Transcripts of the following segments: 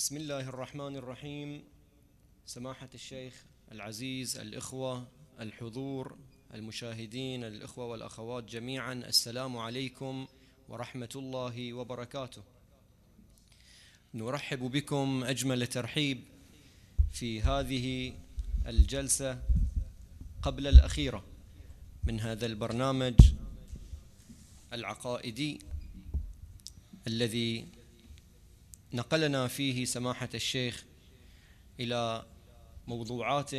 بسم الله الرحمن الرحيم. سماحة الشيخ العزيز الإخوة الحضور المشاهدين الإخوة والأخوات جميعا السلام عليكم ورحمة الله وبركاته. نرحب بكم أجمل ترحيب في هذه الجلسة قبل الأخيرة من هذا البرنامج العقائدي الذي نقلنا فيه سماحة الشيخ إلى موضوعات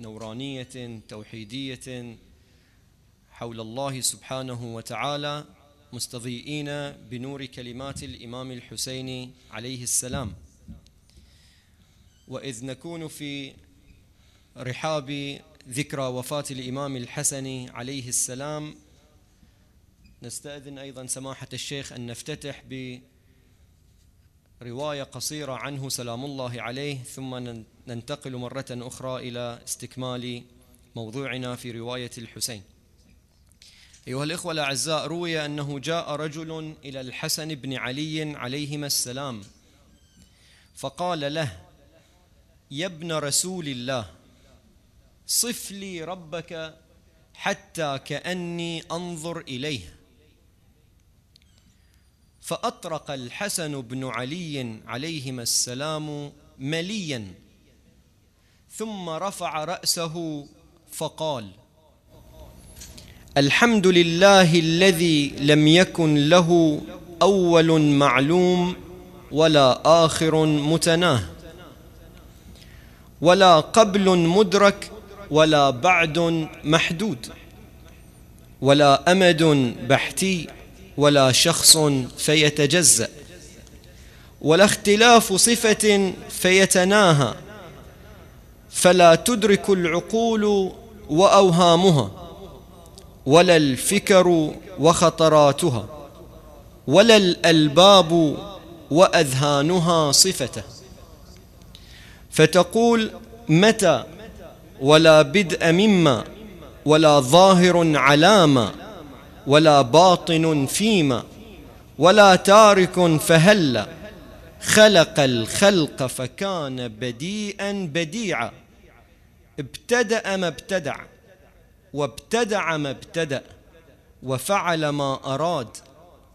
نورانية توحيدية حول الله سبحانه وتعالى مستضيئين بنور كلمات الإمام الحسين عليه السلام. وإذ نكون في رحاب ذكرى وفاة الإمام الحسن عليه السلام نستأذن أيضا سماحة الشيخ أن نفتتح ب رواية قصيرة عنه سلام الله عليه ثم ننتقل مرة أخرى إلى استكمال موضوعنا في رواية الحسين. أيها الإخوة الأعزاء روي أنه جاء رجل إلى الحسن بن علي عليهما السلام فقال له يا ابن رسول الله صف لي ربك حتى كأني أنظر إليه. فأطرق الحسن بن علي عليهما السلام مليا. ثم رفع رأسه فقال الحمد لله الذي لم يكن له أول معلوم ولا آخر متناه ولا قبل مدرك ولا بعد محدود ولا أمد بحتي ولا شخص فيتجزأ ولا اختلاف صفة فيتناهى فلا تدرك العقول وأوهامها ولا الفكر وخطراتها ولا الألباب وأذهانها صفته. فتقول متى ولا بدء مما ولا ظاهر علامة ولا باطن فيما ولا تارك فهلا خلق الخلق فكان بديئا بديعا. ابتدأ ما ابتدع وابتدع ما ابتدأ وفعل ما أراد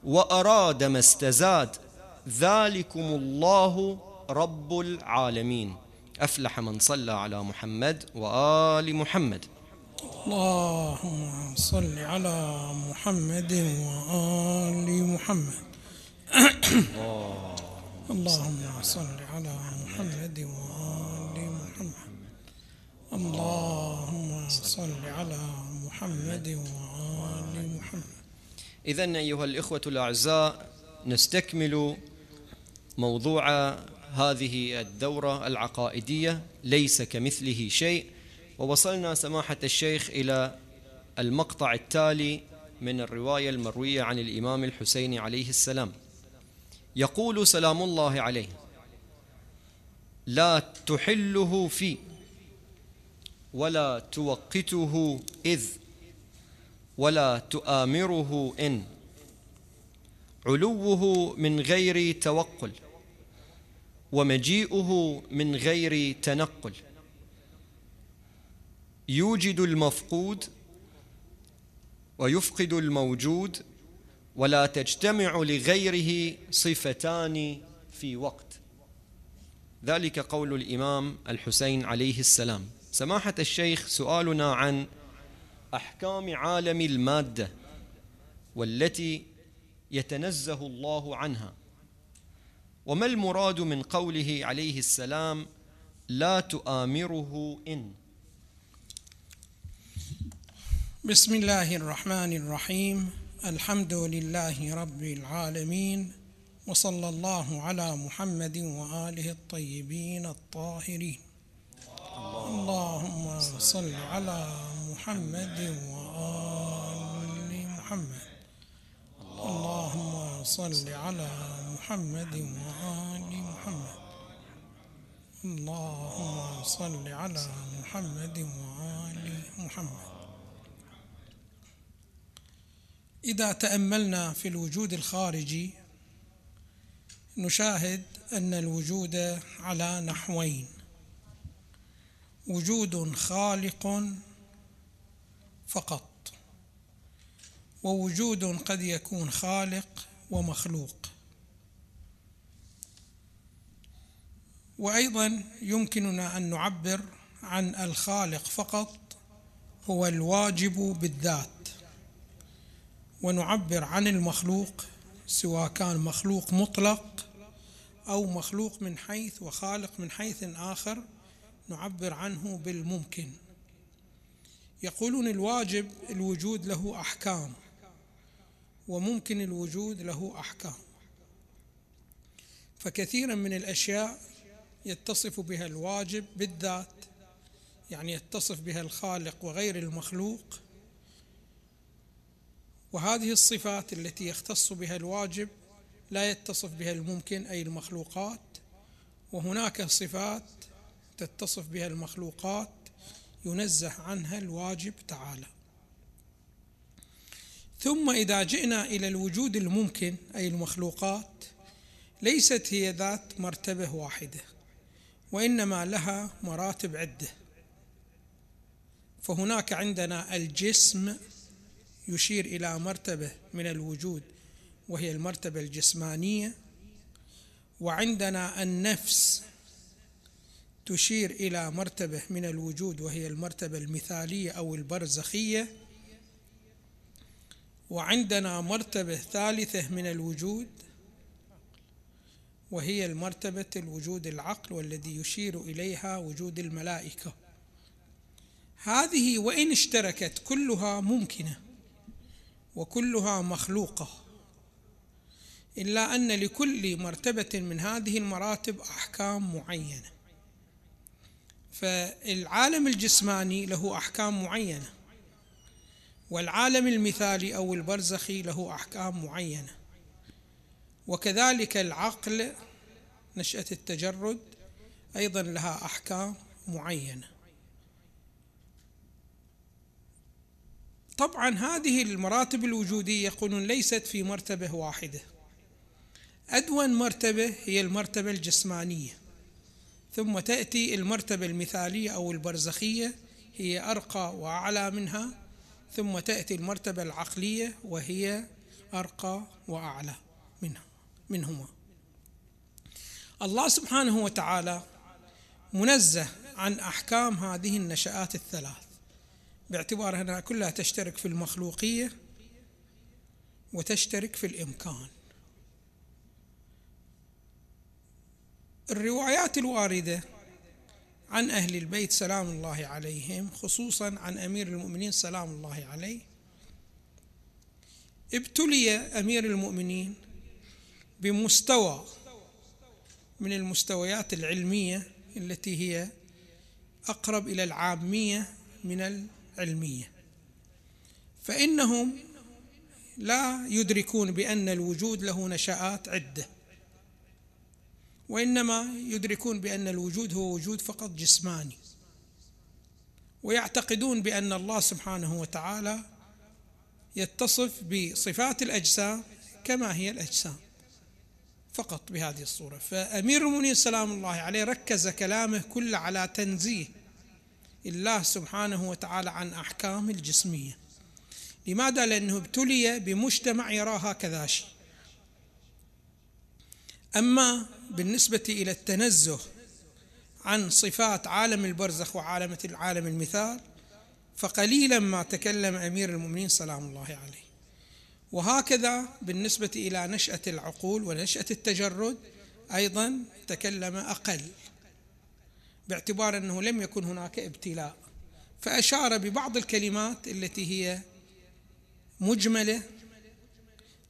وأراد ما استزاد. ذلكم الله رب العالمين. أفلح من صلى على محمد وآل محمد. اللهم صل على محمد وآل محمد. اللهم صل على محمد وآل محمد. اللهم صل على محمد وآل محمد. إذا أيها الإخوة الأعزاء نستكمل موضوع هذه الدورة العقائدية ليس كمثله شيء. ووصلنا سماحة الشيخ إلى المقطع التالي من الرواية المروية عن الإمام الحسين عليه السلام. يقول سلام الله عليه لا تحله في ولا توقته إذ ولا تؤامره إن. علوه من غير توقل ومجيئه من غير تنقل. يوجد المفقود ويفقد الموجود ولا تجتمع لغيره صفتان في وقت. ذلك قول الإمام الحسين عليه السلام. سماحة الشيخ سؤالنا عن أحكام عالم المادة والتي يتنزه الله عنها. وما المراد من قوله عليه السلام لا تؤامره إن؟ بسم الله الرحمن الرحيم الحمد لله رب العالمين وصلى الله على محمد وآله الطيبين الطاهرين اللهم صل على محمد وآل محمد اللهم صل على محمد وآل محمد اللهم صل على محمد وآل محمد إذا تأملنا في الوجود الخارجي نشاهد أن الوجود على نحوين. وجود خالق فقط. ووجود قد يكون خالق ومخلوق. وأيضا يمكننا أن نعبر عن الخالق فقط هو الواجب بالذات. ونعبر عن المخلوق سواء كان مخلوق مطلق أو مخلوق من حيث وخالق من حيث آخر نعبر عنه بالممكن. يقولون الواجب الوجود له أحكام وممكن الوجود له أحكام. فكثيرا من الأشياء يتصف بها الواجب بالذات يعني يتصف بها الخالق وغير المخلوق وهذه الصفات التي يختص بها الواجب لا يتصف بها الممكن أي المخلوقات. وهناك صفات تتصف بها المخلوقات ينزه عنها الواجب تعالى. ثم إذا جئنا إلى الوجود الممكن أي المخلوقات ليست هي ذات مرتبة واحدة وإنما لها مراتب عدة. فهناك عندنا الجسم يشير إلى مرتبة من الوجود وهي المرتبة الجسمانية. وعندنا النفس تشير إلى مرتبة من الوجود وهي المرتبة المثالية أو البرزخية. وعندنا مرتبة ثالثة من الوجود وهي المرتبة الوجود العقل والذي يشير إليها وجود الملائكة. هذه وإن اشتركت كلها ممكنة. وكلها مخلوقة. إلا أن لكل مرتبة من هذه المراتب أحكام معينة. فالعالم الجسماني له أحكام معينة. والعالم المثالي أو البرزخي له أحكام معينة. وكذلك العقل نشأة التجرد أيضا لها أحكام معينة. طبعا هذه المراتب الوجودية يقولون ليست في مرتبة واحدة. ادون مرتبة هي المرتبة الجسمانية. ثم تأتي المرتبة المثالية أو البرزخية هي أرقى وأعلى منها. ثم تأتي المرتبة العقلية وهي أرقى وأعلى منها منهما. الله سبحانه وتعالى منزه عن أحكام هذه النشآت الثلاث. باعتبار أنها كلها تشترك في المخلوقية وتشترك في الإمكان. الروايات الواردة عن أهل البيت سلام الله عليهم خصوصا عن أمير المؤمنين سلام الله عليه. ابتلي أمير المؤمنين بمستوى من المستويات العلمية التي هي أقرب إلى العامية من العلميه فإنهم لا يدركون بأن الوجود له نشآت عدة. وإنما يدركون بأن الوجود هو وجود فقط جسماني. ويعتقدون بأن الله سبحانه وتعالى يتصف بصفات الأجسام كما هي الأجسام فقط بهذه الصورة. فأمير المؤمنين سلام الله عليه ركز كلامه كله على تنزيه الله سبحانه وتعالى عن أحكام الجسمية. لماذا؟ لأنه ابتلي بمجتمع يرى هكذا شيء. أما بالنسبة إلى التنزه عن صفات عالم البرزخ وعالم العالم المثال فقليلا ما تكلم أمير المؤمنين سلام الله عليه. وهكذا بالنسبة إلى نشأة العقول ونشأة التجرد أيضا تكلم أقل. باعتبار أنه لم يكن هناك ابتلاء. فأشار ببعض الكلمات التي هي مجملة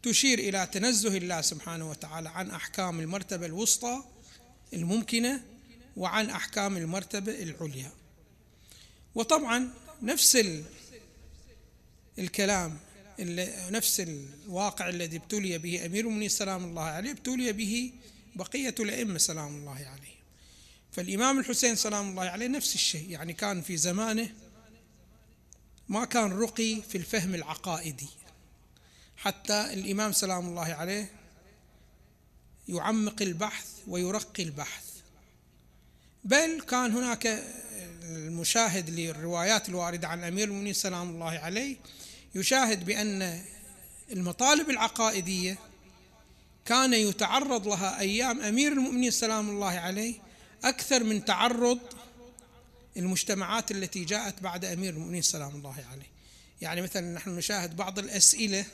تشير إلى تنزه الله سبحانه وتعالى عن أحكام المرتبة الوسطى الممكنة وعن أحكام المرتبة العليا. وطبعا نفس الكلام نفس الواقع الذي ابتلي به أمير المؤمنين سلام الله عليه ابتلي به بقية الأئمة سلام الله عليه. فالإمام الحسين سلام الله عليه نفس الشيء يعني كان في زمانه ما كان رقي في الفهم العقائدي. حتى الإمام سلام الله عليه يعمق البحث ويرقي البحث. بل كان هناك المشاهد للروايات الواردة عن امير المؤمنين سلام الله عليه يشاهد بأن المطالب العقائدية كان يتعرض لها أيام أمير المؤمنين سلام الله عليه أكثر من تعرض المجتمعات التي جاءت بعد أمير المؤمنين سلام الله عليه. يعني مثلا نحن نشاهد بعض الأسئلة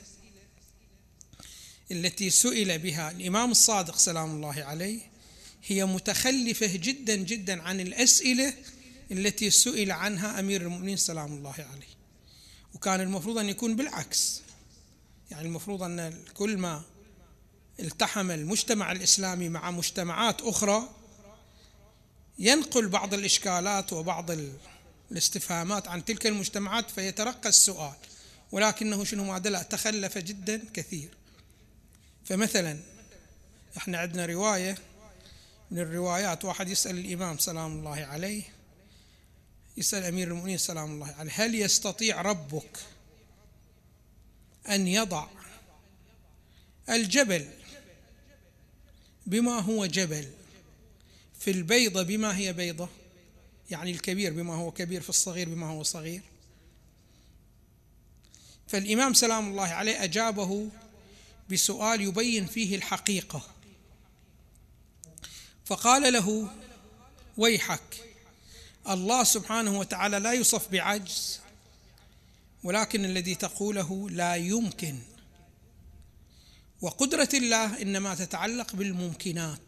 التي سئل بها الإمام الصادق سلام الله عليه. هي متخلفة جدا جدا عن الأسئلة التي سئل عنها أمير المؤمنين سلام الله عليه. وكان المفروض أن يكون بالعكس. يعني المفروض أن كل ما التحم المجتمع الإسلامي مع مجتمعات أخرى ينقل بعض الإشكالات وبعض الاستفهامات عن تلك المجتمعات فيترقى السؤال ولكنه شنو ما لا تخلف جدا كثير. فمثلا إحنا عندنا رواية من الروايات واحد يسأل الإمام سلام الله عليه يسأل أمير المؤمنين سلام الله عليه هل يستطيع ربك أن يضع الجبل بما هو جبل؟ في البيضة بما هي بيضة يعني الكبير بما هو كبير في الصغير بما هو صغير. فالإمام سلام الله عليه أجابه بسؤال يبين فيه الحقيقة. فقال له ويحك الله سبحانه وتعالى لا يوصف بعجز ولكن الذي تقوله لا يمكن. وقدرة الله إنما تتعلق بالممكنات.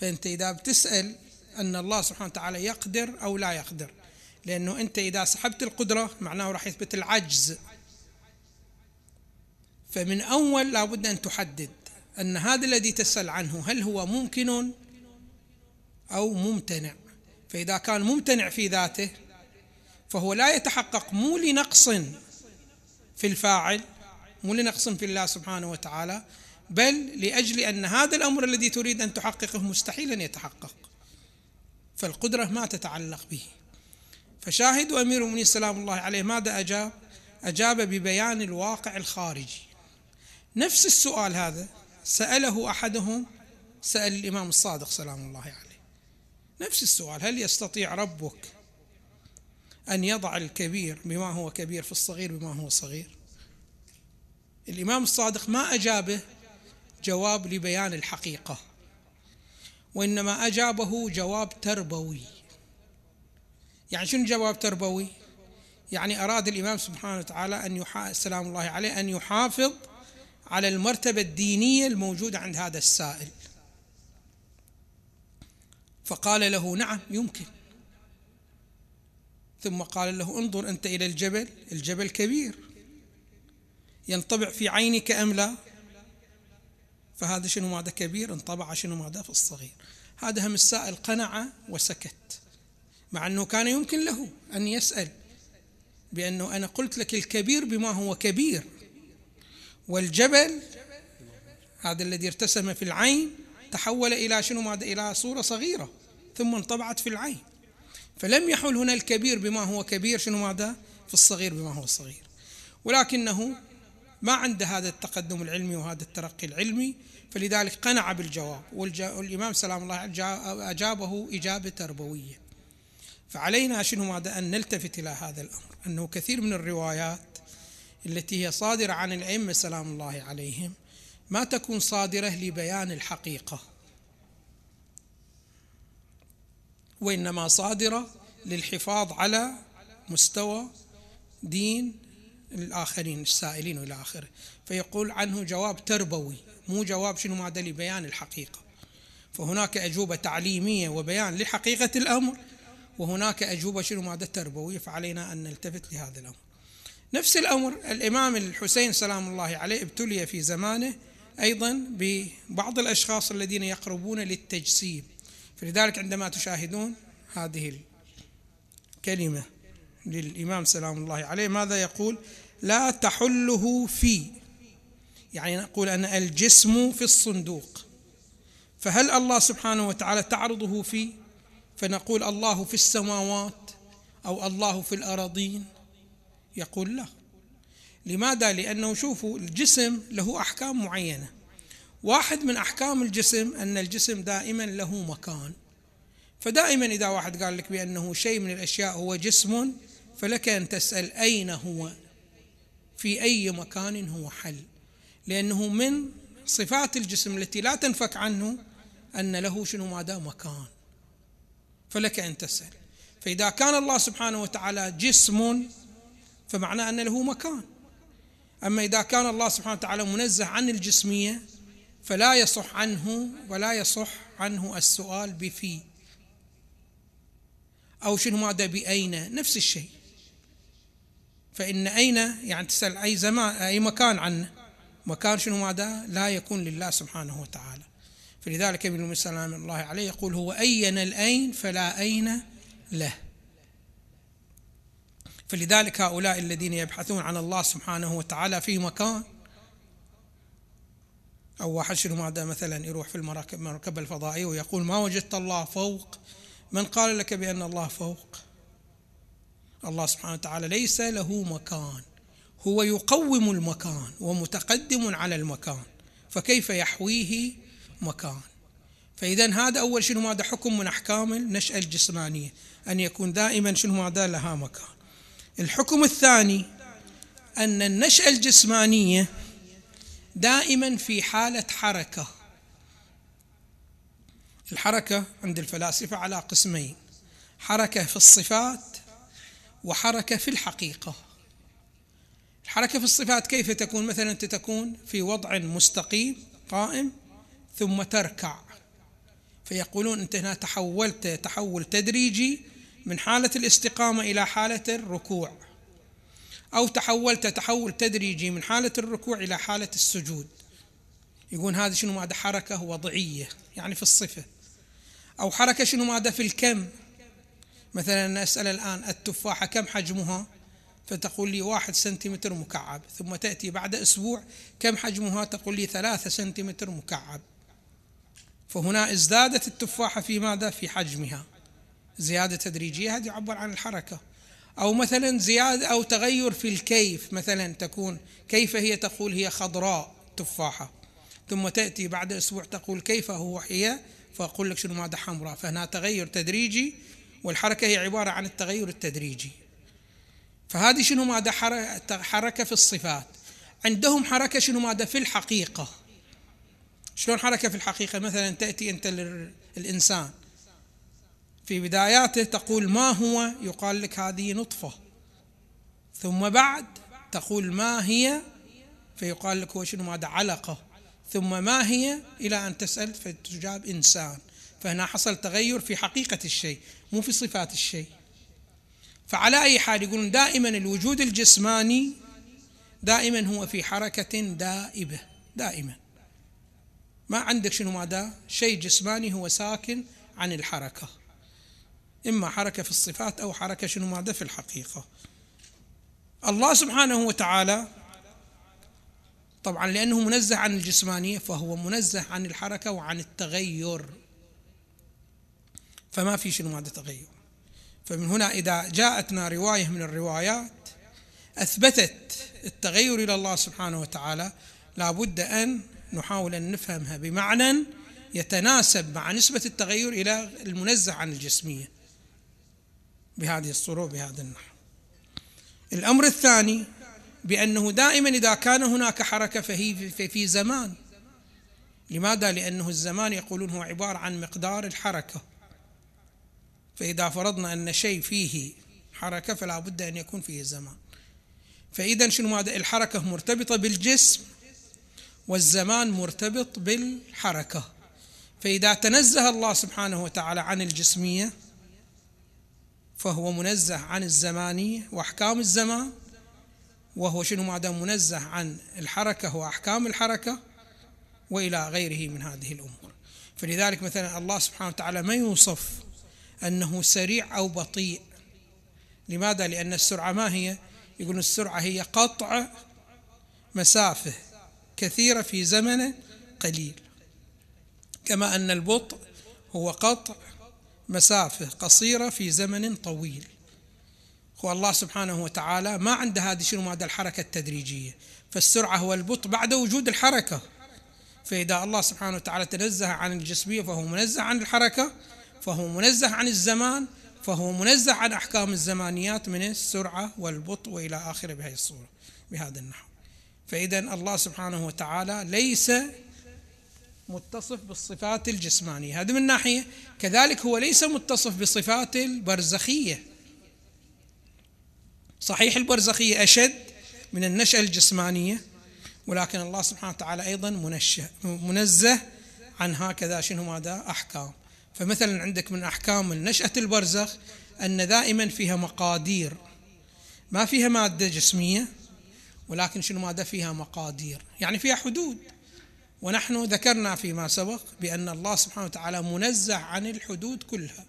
فأنت إذا بتسأل أن الله سبحانه وتعالى يقدر أو لا يقدر. لأنه أنت إذا سحبت القدرة معناه راح يثبت العجز. فمن أول لابد أن تحدد أن هذا الذي تسأل عنه هل هو ممكن أو ممتنع. فإذا كان ممتنع في ذاته فهو لا يتحقق مو لنقص في الفاعل مو لنقص في الله سبحانه وتعالى بل لأجل أن هذا الأمر الذي تريد أن تحققه مستحيل ان يتحقق. فالقدرة ما تتعلق به. فشاهد أمير المؤمنين سلام الله عليه ماذا أجاب؟ أجاب ببيان الواقع الخارجي. نفس السؤال هذا سأله أحدهم سأل الإمام الصادق سلام الله عليه. نفس السؤال هل يستطيع ربك أن يضع الكبير بما هو كبير في الصغير بما هو صغير؟ الإمام الصادق ما أجابه جواب لبيان الحقيقة وإنما أجابه جواب تربوي. يعني شنو جواب تربوي؟ يعني أراد الإمام سبحانه وتعالى أن يحا... سلام الله عليه أن يحافظ على المرتبة الدينية الموجودة عند هذا السائل. فقال له نعم يمكن. ثم قال له انظر أنت إلى الجبل الجبل كبير. ينطبع في عينك أم لا؟ فهذا شنو ماذا كبير؟ انطبع شنو ماذا في الصغير. هذا هم السائل قنع وسكت مع أنه كان يمكن له أن يسأل بأنه أنا قلت لك الكبير بما هو كبير. والجبل هذا الذي ارتسم في العين تحول إلى شنو ماذا؟ إلى صورة صغيرة ثم انطبعت في العين. فلم يحل هنا الكبير بما هو كبير شنو ماذا؟ في الصغير بما هو صغير. ولكنه ما عنده هذا التقدم العلمي وهذا الترقي العلمي فلذلك قنع بالجواب والإمام سلام الله أجابه إجابة تربوية. فعلينا شنو ماذا؟ أن نلتفت إلى هذا الأمر أنه كثير من الروايات التي هي صادرة عن الأئمة سلام الله عليهم ما تكون صادرة لبيان الحقيقة وإنما صادرة للحفاظ على مستوى دين الآخرين السائلين إلى آخره. فيقول عنه جواب تربوي مو جواب شنو ماذا لبيان الحقيقة. فهناك أجوبة تعليمية وبيان لحقيقة الأمر وهناك أجوبة شنو ماذا تربوية فعلينا أن نلتفت لهذا الأمر. نفس الأمر الإمام الحسين سلام الله عليه ابتلي في زمانه أيضا ببعض الأشخاص الذين يقربون للتجسيم فلذلك عندما تشاهدون هذه الكلمة للإمام سلام الله عليه ماذا يقول؟ لا تحله في. يعني نقول أن الجسم في الصندوق. فهل الله سبحانه وتعالى تعرضه في؟ فنقول الله في السماوات أو الله في الأراضين. يقول لا. لماذا؟ لأنه شوفوا الجسم له أحكام معينة. واحد من أحكام الجسم أن الجسم دائما له مكان. فدائما إذا واحد قال لك بأنه شيء من الأشياء هو جسم فلك أن تسأل أين هو؟ في أي مكان هو حل. لأنه من صفات الجسم التي لا تنفك عنه أن له شنو ماذا مكان. فلك أن تسأل. فإذا كان الله سبحانه وتعالى جسم فمعناه أن له مكان. أما إذا كان الله سبحانه وتعالى منزه عن الجسمية فلا يصح عنه ولا يصح عنه السؤال بفي. أو شنو ماذا بأين. نفس الشيء. فإن أين يعني تسأل أي زمان أي مكان عنه مكان شنو ماذا لا يكون لله سبحانه وتعالى. فلذلك ابن سلام الله عليه يقول هو أين الأين فلا أين له. فلذلك هؤلاء الذين يبحثون عن الله سبحانه وتعالى في مكان أو واحد شنو ماذا مثلا يروح في المركبة الفضائية ويقول ما وجدت الله فوق من قال لك بأن الله فوق؟ الله سبحانه وتعالى ليس له مكان. هو يقوم المكان ومتقدم على المكان. فكيف يحويه مكان؟ فإذا هذا أول شنو ماذا حكم من أحكام النشأة الجسمانية؟ أن يكون دائما شنو ماذا لها مكان. الحكم الثاني أن النشأة الجسمانية دائما في حالة حركة. الحركة عند الفلاسفة على قسمين. حركة في الصفات وحركة في الحقيقة. الحركة في الصفات كيف تكون؟ مثلا أنت تكون في وضع مستقيم قائم ثم تركع. فيقولون أنت هنا تحولت تحول تدريجي من حالة الاستقامة إلى حالة الركوع. أو تحولت تحول تدريجي من حالة الركوع إلى حالة السجود. يقول هذا شنو ماذا حركة وضعية يعني في الصفة. أو حركة شنو ماذا في الكم. مثلا أسأل الآن التفاحة كم حجمها؟ فتقول لي واحد سنتيمتر مكعب. ثم تأتي بعد أسبوع كم حجمها؟ تقول لي ثلاثة سنتيمتر مكعب. فهنا ازدادت التفاحة في ماذا؟ في حجمها. زيادة تدريجية هذه يعبر عن الحركة. أو مثلا زيادة أو تغير في الكيف مثلا تكون كيف هي؟ تقول هي خضراء تفاحة. ثم تأتي بعد أسبوع تقول كيف هو هي؟ فأقول لك شنو ماذا؟ حمراء. فهنا تغير تدريجي والحركة هي عبارة عن التغير التدريجي. فهذه شنو ماذا حركة في الصفات؟ عندهم حركة شنو ماذا؟ في الحقيقة. شلون حركة في الحقيقة؟ مثلا تأتي أنت للإنسان في بداياته تقول ما هو؟ يقال لك هذه نطفة. ثم بعد تقول ما هي؟ فيقال لك هو شنو ماذا؟ علقة. ثم ما هي؟ إلى أن تسأل فتجاب إنسان. فهنا حصل تغير في حقيقة الشيء مو في صفات الشيء. فعلى أي حال يقولون دائما الوجود الجسماني دائما هو في حركة دائبة دائما. ما عندك شنو ماذا؟ شيء جسماني هو ساكن عن الحركة. إما حركة في الصفات أو حركة شنو ماذا في الحقيقة. الله سبحانه وتعالى طبعا لأنه منزه عن الجسمانية فهو منزه عن الحركة وعن التغير. فما في شنو ماذا تغير. فمن هنا إذا جاءتنا رواية من الروايات أثبتت التغير إلى الله سبحانه وتعالى لابد أن نحاول أن نفهمها بمعنى يتناسب مع نسبة التغير إلى المنزه عن الجسمية. بهذه الصورة وبهذا النحو. الأمر الثاني بأنه دائما إذا كان هناك حركة فهي في زمان. لماذا؟ لأنه الزمان يقولون هو عبارة عن مقدار الحركة. فإذا فرضنا أن شيء فيه حركة فلا بد أن يكون فيه زمان. فإذا شنو ماذا؟ الحركة مرتبطة بالجسم والزمان مرتبط بالحركة. فإذا تنزه الله سبحانه وتعالى عن الجسمية فهو منزه عن الزمانية وأحكام الزمان وهو شنو ماذا؟ منزه عن الحركة وأحكام الحركة وإلى غيره من هذه الأمور. فلذلك مثلا الله سبحانه وتعالى ما يوصف أنه سريع أو بطيء. لماذا؟ لأن السرعة ما هي؟ يقول السرعة هي قطع مسافة كثيرة في زمن قليل. كما أن البطء هو قطع مسافة قصيرة في زمن طويل. هو الله سبحانه وتعالى ما عنده هذه شنو؟ ماذا الحركة التدريجية. فالسرعة هو البطء بعد وجود الحركة. فإذا الله سبحانه وتعالى تنزه عن الجسمية فهو منزه عن الحركة فهو منزه عن الزمان فهو منزه عن أحكام الزمانيات من السرعة والبطء وإلى آخره بهذه الصورة بهذا النحو. فإذا الله سبحانه وتعالى ليس متصف بالصفات الجسمانية. هذا من ناحية كذلك هو ليس متصف بصفات البرزخية. صحيح البرزخية أشد من النشأة الجسمانية ولكن الله سبحانه وتعالى أيضا منزه عن هكذا شنو ماذا؟ أحكام. فمثلا عندك من أحكام النشأة البرزخ أن دائما فيها مقادير. ما فيها مادة جسمية ولكن شنو ماذا فيها مقادير؟ يعني فيها حدود. ونحن ذكرنا فيما سبق بأن الله سبحانه وتعالى منزه عن الحدود كلها.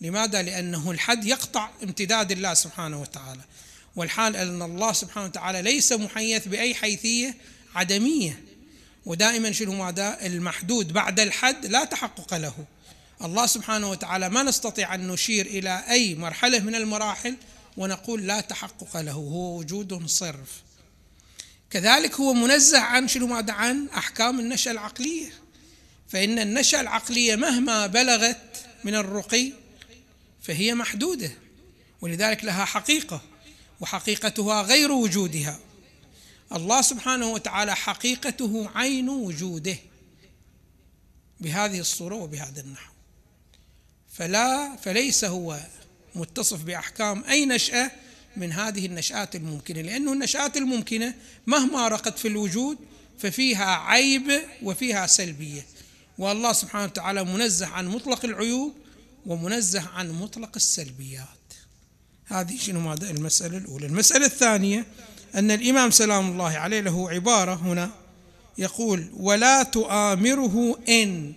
لماذا؟ لأنه الحد يقطع امتداد الله سبحانه وتعالى. والحال أن الله سبحانه وتعالى ليس محيث بأي حيثية عدمية. ودائما شنو ماذا؟ المحدود بعد الحد لا تحقق له. الله سبحانه وتعالى ما نستطيع أن نشير إلى أي مرحلة من المراحل ونقول لا تحقق له هو وجود صرف. كذلك هو منزه عن شنو؟ ماذا؟ عن أحكام النشأة العقلية. فإن النشأة العقلية مهما بلغت من الرقي فهي محدودة ولذلك لها حقيقة وحقيقتها غير وجودها. الله سبحانه وتعالى حقيقته عين وجوده بهذه الصورة وبهذا النحو. فلا فليس هو متصف بأحكام أي نشأة من هذه النشآت الممكنة. لأنه النشآت الممكنة مهما رقت في الوجود ففيها عيب وفيها سلبية. والله سبحانه وتعالى منزه عن مطلق العيوب ومنزه عن مطلق السلبيات. هذه شنو ماذا؟ المسألة الأولى. المسألة الثانية أن الإمام سلام الله عليه له عبارة هنا يقول ولا تؤامره إن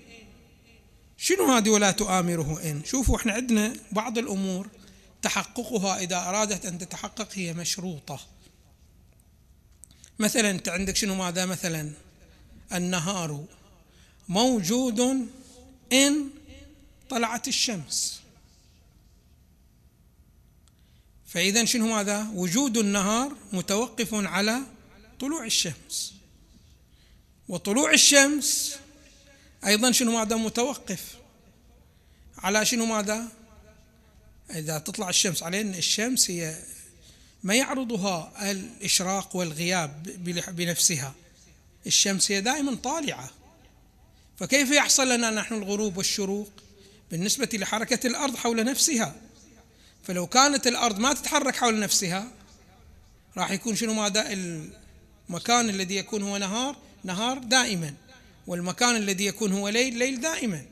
شنو هذه ولا تؤامره إن؟ شوفوا إحنا عندنا بعض الأمور تحققها إذا أرادت أن تتحقق هي مشروطة. مثلا أنت عندك شنو ماذا؟ مثلا النهار موجود إن طلعت الشمس. فإذا شنو ماذا؟ وجود النهار متوقف على طلوع الشمس. وطلوع الشمس أيضا شنو ماذا متوقف؟ على شنو ماذا؟ إذا تطلع الشمس علينا الشمس هي ما يعرضها الإشراق والغياب بنفسها. الشمس هي دائما طالعة. فكيف يحصل لنا نحن الغروب والشروق؟ بالنسبة لحركة الأرض حول نفسها. فلو كانت الأرض ما تتحرك حول نفسها راح يكون شنو ماذا؟ المكان الذي يكون هو نهار نهار دائما. والمكان الذي يكون هو ليل ليل دائما.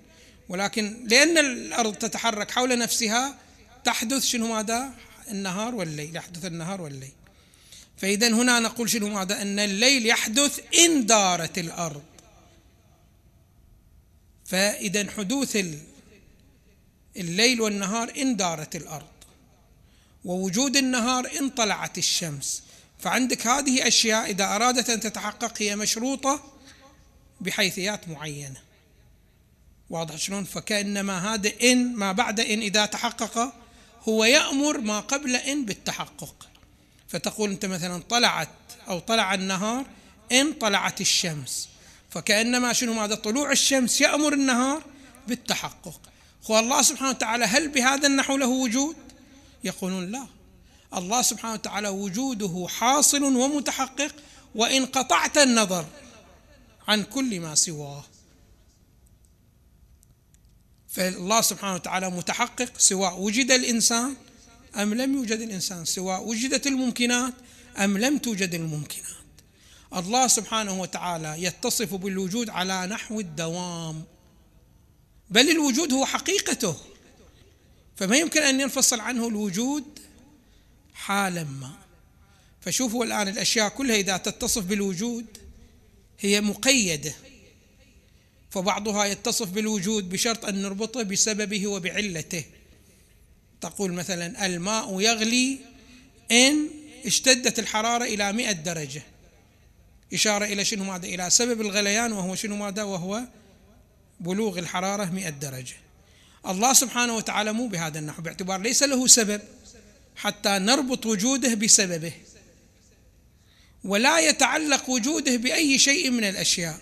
ولكن لأن الأرض تتحرك حول نفسها تحدث شنو ماذا؟ النهار والليل يحدث النهار والليل. فإذا هنا نقول شنو ماذا؟ أن الليل يحدث إن دارت الأرض. فإذا حدوث الليل والنهار إن دارت الأرض. ووجود النهار إن طلعت الشمس. فعندك هذه أشياء إذا أرادت أن تتحقق هي مشروطة بحيثيات معينة. واضح شلون؟ فكأنما هذا إن ما بعد إن إذا تحقق هو يأمر ما قبل إن بالتحقق. فتقول أنت مثلا طلعت أو طلع النهار إن طلعت الشمس. فكأنما شنو؟ ماذا طلوع الشمس يأمر النهار بالتحقق. هو الله سبحانه وتعالى هل بهذا النحو له وجود؟ يقولون لا. الله سبحانه وتعالى وجوده حاصل ومتحقق وإن قطعت النظر عن كل ما سواه. فالله سبحانه وتعالى متحقق سواء وجد الإنسان أم لم يوجد الإنسان سواء وجدت الممكنات أم لم توجد الممكنات. الله سبحانه وتعالى يتصف بالوجود على نحو الدوام بل الوجود هو حقيقته. فما يمكن أن ينفصل عنه الوجود حالا ما. فشوفوا الآن الأشياء كلها إذا تتصف بالوجود هي مقيدة. فبعضها يتصف بالوجود بشرط أن نربطه بسببه وبعلته. تقول مثلا الماء يغلي إن اشتدت الحرارة إلى مئة درجة. إشارة إلى شنو ماذا؟ إلى سبب الغليان وهو شنو ماذا؟ وهو بلوغ الحرارة مئة درجة. الله سبحانه وتعالى مو بهذا النحو. باعتبار ليس له سبب حتى نربط وجوده بسببه. ولا يتعلق وجوده بأي شيء من الأشياء.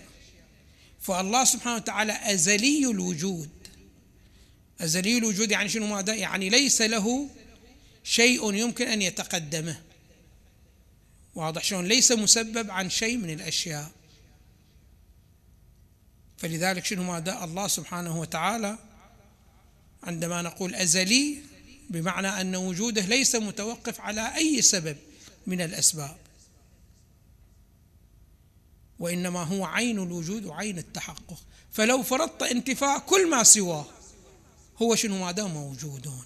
فالله سبحانه وتعالى أزلي الوجود. أزلي الوجود يعني شنو؟ ماذا يعني ليس له شيء يمكن أن يتقدمه. واضح شلون؟ ليس مسبب عن شيء من الأشياء. فلذلك شنو ماذا الله سبحانه وتعالى عندما نقول أزلي بمعنى أن وجوده ليس متوقف على أي سبب من الأسباب. وإنما هو عين الوجود وعين التحقق. فلو فرضت انتفاء كل ما سواه هو شنو؟ ما دام موجودون.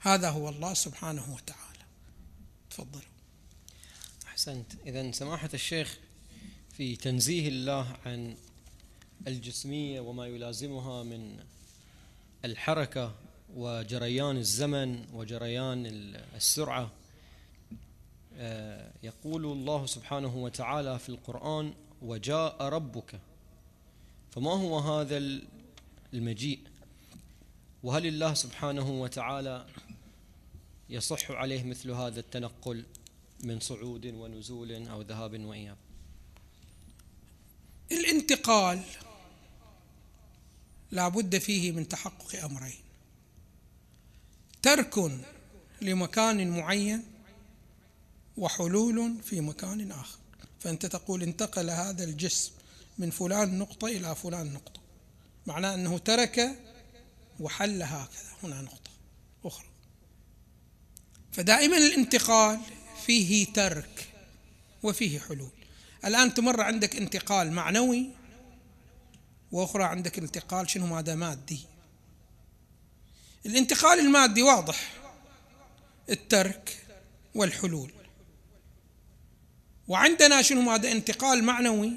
هذا هو الله سبحانه وتعالى. تفضل أحسنت. إذا سماحة الشيخ في تنزيه الله عن الجسمية وما يلازمها من الحركة وجريان الزمن وجريان السرعة يقول الله سبحانه وتعالى في القرآن وجاء ربك. فما هو هذا المجيء؟ وهل الله سبحانه وتعالى يصح عليه مثل هذا التنقل من صعود ونزول أو ذهاب وإياب؟ الانتقال لا بد فيه من تحقق أمرين. ترك لمكان معين وحلول في مكان آخر. فأنت تقول انتقل هذا الجسم من فلان نقطة إلى فلان نقطة. معناه أنه ترك وحل هكذا. هنا نقطة أخرى. فدائما الانتقال فيه ترك وفيه حلول. الآن تمر عندك انتقال معنوي وأخرى عندك انتقال شنو؟ ماذا مادي. الانتقال المادي واضح. الترك والحلول. وعندنا شنو ماذا انتقال معنوي؟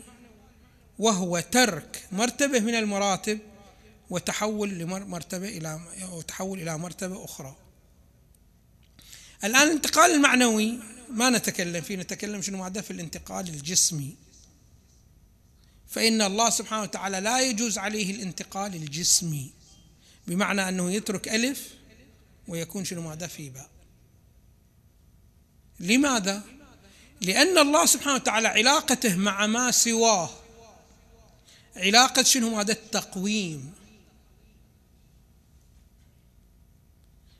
وهو ترك مرتبة من المراتب وتحول لمرتبة إلى وتحول إلى مرتبة أخرى. الآن الانتقال المعنوي ما نتكلم فيه نتكلم شنو معناه في الانتقال الجسمي. فإن الله سبحانه وتعالى لا يجوز عليه الانتقال الجسمي بمعنى أنه يترك ألف ويكون شنو ماذا في باء. لماذا؟ لأن الله سبحانه وتعالى علاقته مع ما سواه. علاقة شنو؟ هذا التقويم.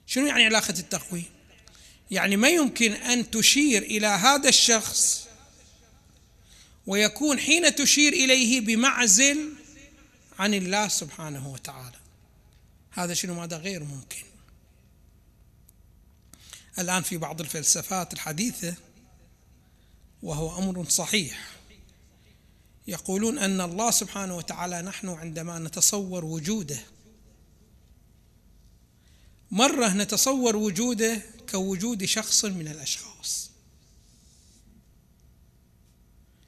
شنو يعني علاقة التقويم؟ يعني ما يمكن أن تشير إلى هذا الشخص ويكون حين تشير إليه بمعزل عن الله سبحانه وتعالى. هذا شنو؟ هذا غير ممكن. الآن في بعض الفلسفات الحديثة وهو أمر صحيح. يقولون أن الله سبحانه وتعالى نحن عندما نتصور وجوده مرة نتصور وجوده كوجود شخص من الأشخاص.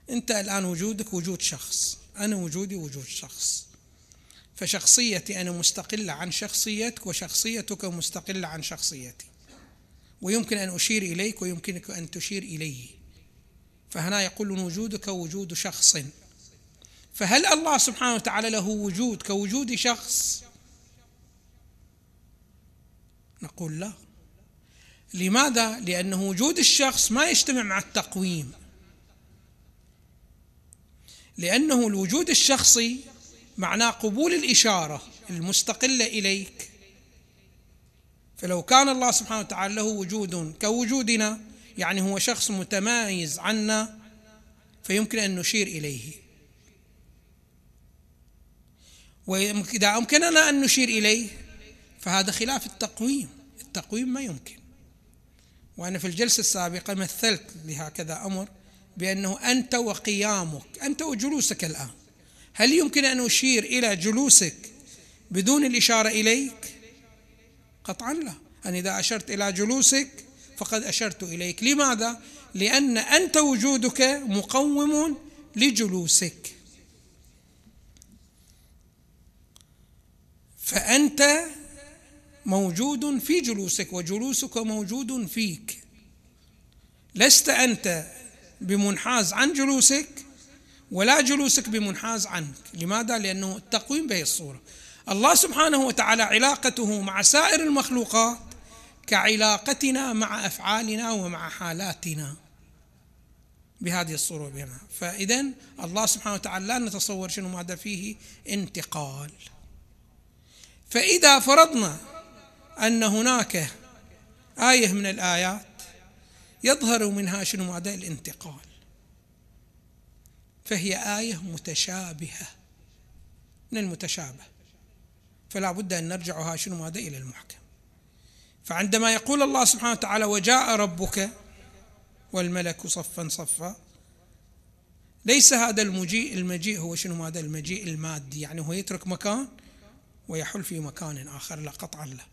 أنت الآن وجودك وجود شخص أنا وجودي وجود شخص. فشخصيتي أنا مستقلة عن شخصيتك وشخصيتك مستقلة عن شخصيتي. ويمكن أن أشير إليك ويمكنك أن تشير إليه فهنا يقول وجودك وجود شخص. فهل الله سبحانه وتعالى له وجود كوجود شخص؟ نقول لا. لماذا؟ لأن وجود الشخص ما يجتمع مع التقويم. لأنه الوجود الشخصي معناه قبول الإشارة المستقلة إليك. فلو كان الله سبحانه وتعالى له وجود كوجودنا يعني هو شخص متمايز عنا فيمكن أن نشير إليه. وإذا أمكننا أن نشير إليه فهذا خلاف التقويم. التقويم ما يمكن. وأنا في الجلسة السابقة مثلت بهكذا أمر بأنه أنت وقيامك أنت وجلوسك الآن. هل يمكن أن أشير إلى جلوسك بدون الإشارة إليك؟ قطعا لا. أنا إذا أشرت إلى جلوسك فقد أشرت إليك. لماذا؟ لأن أنت وجودك مقوم لجلوسك. فأنت موجود في جلوسك وجلوسك موجود فيك. لست أنت بمنحاز عن جلوسك ولا جلوسك بمنحاز عنك. لماذا؟ لأنه التقويم بهي الصورة. الله سبحانه وتعالى علاقته مع سائر بهذه الصورة بهنا. فإذا الله سبحانه وتعالى لا نتصور شنو ماذا فيه؟ انتقال. فإذا فرضنا أن هناك آية من الآيات يظهر منها شنو ماذا؟ الانتقال. فهي آية متشابهة من المتشابه. فلا بد أن نرجعها شنو ماذا؟ إلى المحكم. فعندما يقول الله سبحانه وتعالى وجاء ربك والملك صفا صفا ليس هذا المجيء المجيء هو شنو؟ هذا المجيء المادي. يعني هو يترك مكان ويحل في مكان آخر لا قطعا له.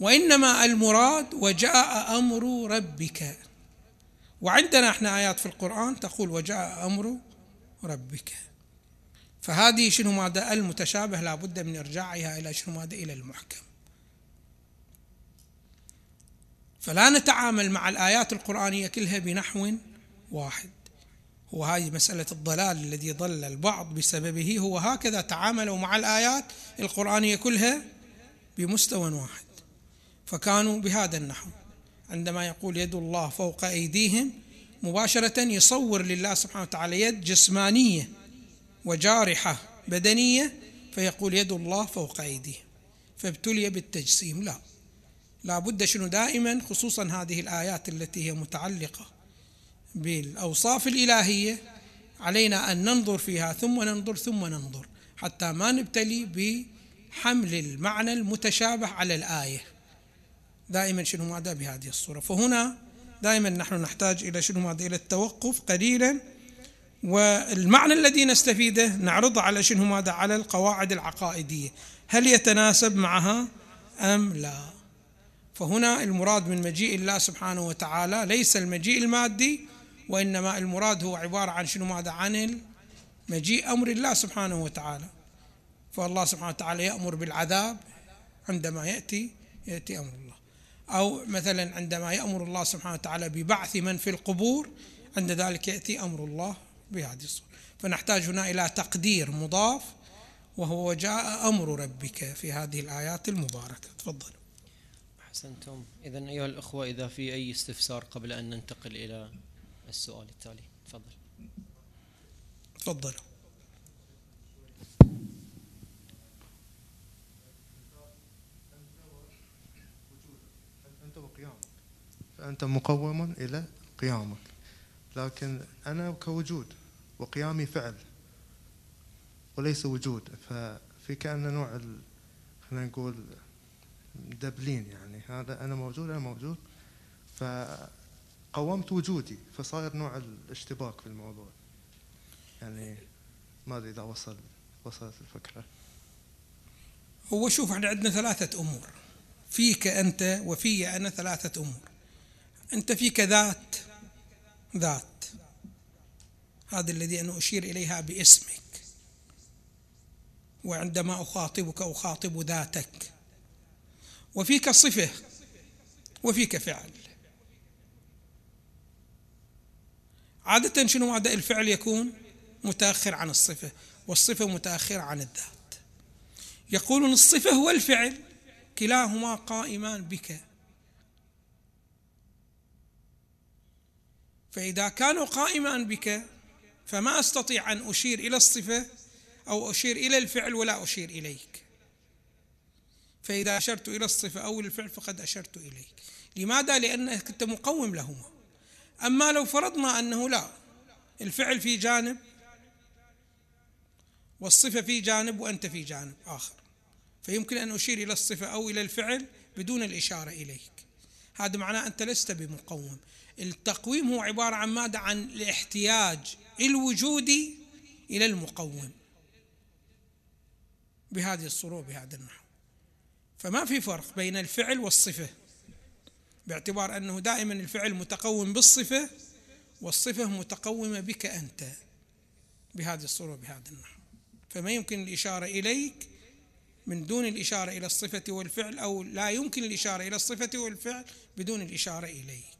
وإنما المراد وجاء أمر ربك. وعندنا إحنا آيات في القرآن تقول وجاء أمر ربك. فهذه شنو ماذا؟ المتشابه لا بد من إرجاعها إلى شنو ماذا؟ إلى المحكم. فلا نتعامل مع الآيات القرآنية كلها بنحو واحد. وهذه مسألة الضلال الذي ضل البعض بسببه هو هكذا تعاملوا مع الآيات القرآنية كلها بمستوى واحد. فكانوا بهذا النحو. عندما يقول يد الله فوق أيديهم مباشرة يصور لله سبحانه وتعالى يد جسمانية وجارحة بدنية فيقول يد الله فوق أيديهم. فابتلي بالتجسيم لا. لا بد شنو دائما خصوصا هذه الآيات التي هي متعلقة بالأوصاف الإلهية علينا أن ننظر فيها ثم ننظر ثم ننظر حتى ما نبتلي بحمل المعنى المتشابه على الآية. دائما شنو ماذا بهذه الصورة؟ فهنا دائما نحن نحتاج إلى شنو ماذا؟ إلى التوقف قليلا والمعنى الذي نستفيده نعرضه على شنو ماذا؟ على القواعد العقائدية. هل يتناسب معها أم لا؟ فهنا المراد من مجيء الله سبحانه وتعالى ليس المجيء المادي وإنما المراد هو عبارة عن شنو؟ ماذا؟ عن مجيء أمر الله سبحانه وتعالى. فالله سبحانه وتعالى يأمر بالعذاب عندما يأتي يأتي أمر الله. أو مثلا عندما يأمر الله سبحانه وتعالى ببعث من في القبور عند ذلك يأتي أمر الله بهذه الصورة. فنحتاج هنا إلى تقدير مضاف وهو جاء أمر ربك في هذه الآيات المباركة. تفضل. أحسنتم. إذا أيها الأخوة إذا في أي استفسار قبل أن ننتقل إلى السؤال التالي. تفضل. تفضل. أنت وقيامك. فأنت مقوم إلى قيامك. لكن أنا كوجود وقيامي فعل وليس وجود. ففي كأن نوع خلينا نقول دبلين يعني. هذا أنا موجود أنا موجود. فقومت وجودي فصاير نوع الاشتباك في الموضوع. يعني ما أدري إذا وصل وصلت الفكرة. هو شوف إحنا عندنا ثلاثة أمور. فيك أنت وفي أنا ثلاثة أمور. أنت فيك ذات ذات. هذا الذي أنا أشير إليها باسمك. وعندما أخاطبك أخاطب ذاتك. وفيك صفة وفيك فعل. عادة شنو هذا الفعل يكون؟ متأخر عن الصفة والصفة متأخرة عن الذات. يقولون الصفة والفعل كلاهما قائمان بك. فإذا كانوا قائمان بك فما أستطيع أن أشير إلى الصفة أو أشير إلى الفعل ولا أشير إليك. فإذا أشرت إلى الصفة أو الفعل فقد أشرت إليك. لماذا؟ لأنك أنت مقوم لهما. أما لو فرضنا أنه لا الفعل في جانب والصفة في جانب وأنت في جانب آخر. فيمكن أن أشير إلى الصفة أو إلى الفعل بدون الإشارة إليك. هذا معناه أنت لست بمقوم. التقويم هو عبارة عن ماذا؟ عن الاحتياج الوجودي إلى المقوم. بهذه الصورة بهذا النحو. فما في فرق بين الفعل والصفة. باعتبار أنه دائما الفعل متقوم بالصفة والصفة متقومة بك أنت بهذه الصورة بهذا النحو. فما يمكن الإشارة إليك من دون الإشارة إلى الصفة والفعل أو لا يمكن الإشارة إلى الصفة والفعل بدون الإشارة إليك.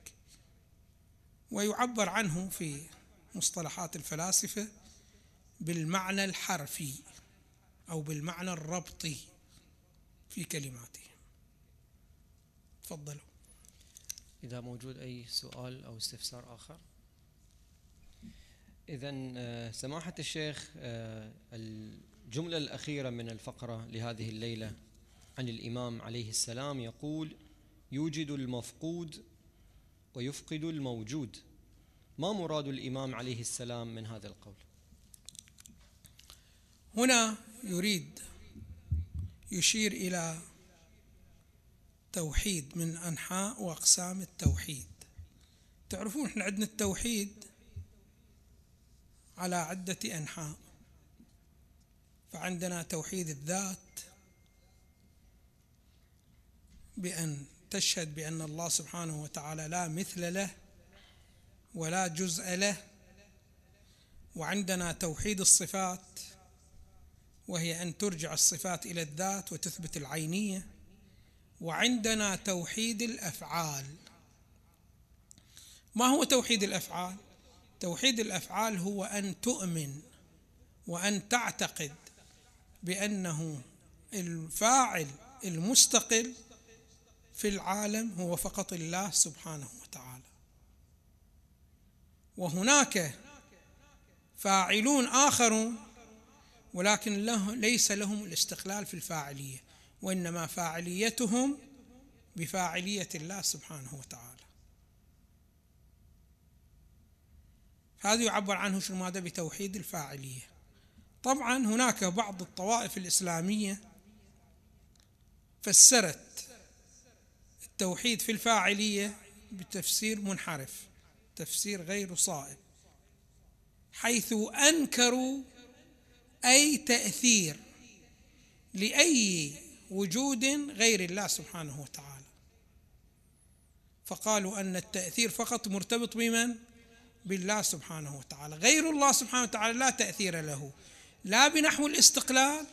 ويعبر عنه في مصطلحات الفلاسفة بالمعنى الحرفي أو بالمعنى الربطي. في كلماتهم تفضلوا. إذا موجود أي سؤال أو استفسار آخر؟ إذا آه، سماحة الشيخ آه، الجملة الأخيرة من الفقرة لهذه الليلة عن الإمام عليه السلام يقول يوجد المفقود ويفقد الموجود. ما مراد الإمام عليه السلام من هذا القول؟ هنا يريد يشير إلى توحيد من أنحاء وأقسام التوحيد. تعرفون إحنا عندنا التوحيد على عدة أنحاء. فعندنا توحيد الذات بأن تشهد بأن الله سبحانه وتعالى لا مثل له ولا جزء له. وعندنا توحيد الصفات وهي أن ترجع الصفات إلى الذات وتثبت العينية وعندنا توحيد الأفعال ما هو توحيد الأفعال؟ توحيد الأفعال هو أن تؤمن وأن تعتقد بأنه الفاعل المستقل في العالم هو فقط الله سبحانه وتعالى وهناك فاعلون آخرون ولكن له ليس لهم الاستقلال في الفاعلية وإنما فاعليتهم بفاعلية الله سبحانه وتعالى. هذا يعبر عنه شنو؟ ماذا بتوحيد الفاعلية. طبعا هناك بعض الطوائف الإسلامية فسرت التوحيد في الفاعلية بتفسير منحرف تفسير غير صائب حيث أنكروا أي تأثير لأي وجود غير الله سبحانه وتعالى. فقالوا أن التأثير فقط مرتبط بمن؟ بالله سبحانه وتعالى. غير الله سبحانه وتعالى لا تأثير له. لا بنحو الاستقلال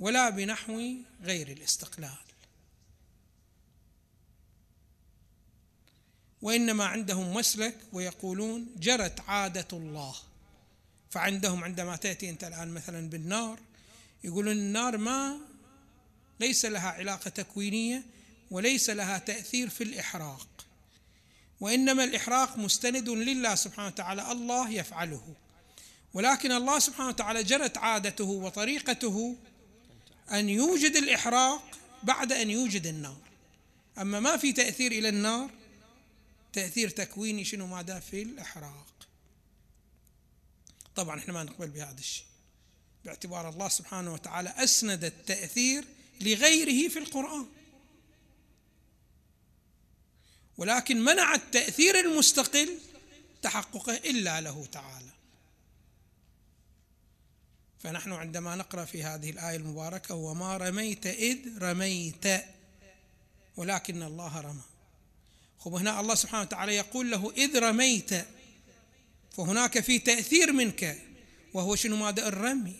ولا بنحو غير الاستقلال. وإنما عندهم مسلك ويقولون جرت عادة الله. فعندهم عندما تأتي أنت الآن مثلا بالنار يقولون النار ما ليس لها علاقة تكوينية وليس لها تأثير في الإحراق وإنما الإحراق مستند لله سبحانه وتعالى الله يفعله. ولكن الله سبحانه وتعالى جرت عادته وطريقته أن يوجد الإحراق بعد أن يوجد النار. أما ما في تأثير إلى النار تأثير تكويني شنو ماذا؟ في الإحراق. طبعا إحنا ما نقبل بهذا الشيء. باعتبار الله سبحانه وتعالى أسند التأثير لغيره في القرآن. ولكن منع التأثير المستقل تحققه إلا له تعالى. فنحن عندما نقرأ في هذه الآية المباركة وما رميت إذ رميت ولكن الله رمى. خب هنا الله سبحانه وتعالى يقول له إذ رميت فهناك في تأثير منك وهو شنو ماذا الرمي.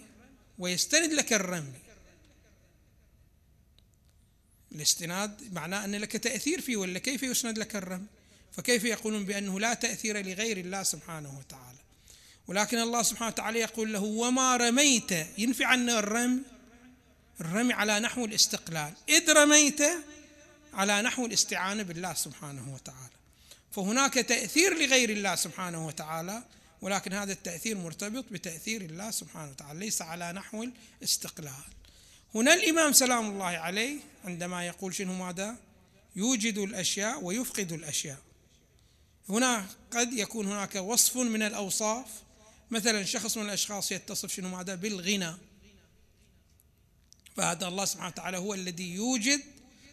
ويستند لك الرمي. الاستناد معناه أن لك تأثير فيه ولا كيف يسند لك الرمي؟ فكيف يقولون بأنه لا تأثير لغير الله سبحانه وتعالى؟ ولكن الله سبحانه وتعالى يقول له وما رميت. ينفي عنا الرمي. الرمي على نحو الاستقلال. إذ رميت على نحو الاستعانة بالله سبحانه وتعالى. فهناك تأثير لغير الله سبحانه وتعالى ولكن هذا التأثير مرتبط بتأثير الله سبحانه وتعالى ليس على نحو الاستقلال. هنا الإمام سلام الله عليه عندما يقول شنو ماذا؟ يوجد الأشياء ويفقد الأشياء. هنا قد يكون هناك وصف من الأوصاف. مثلا شخص من الأشخاص يتصف شنو ماذا؟ بالغنى. فهذا الله سبحانه وتعالى هو الذي يوجد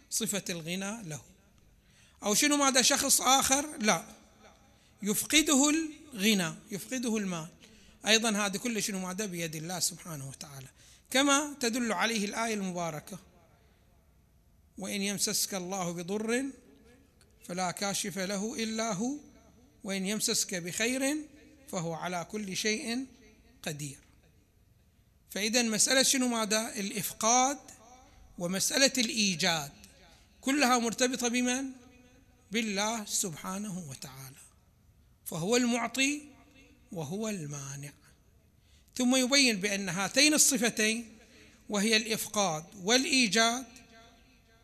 صفة الغنى له. أو شنو ماذا شخص آخر؟ لا. يفقده الغنى يفقده المال. أيضا هذا كله شنو ماذا بيد الله سبحانه وتعالى. كما تدل عليه الآية المباركة. وإن يمسسك الله بضر فلا كاشف له إلا هو وإن يمسسك بخير فهو على كل شيء قدير. فإذا مسألة شنو ماذا الإفقاد ومسألة الإيجاد. كلها مرتبطة بمن؟ بالله سبحانه وتعالى. فهو المعطي وهو المانع. ثم يبين بأن هاتين الصفتين وهي الإفقاد والإيجاد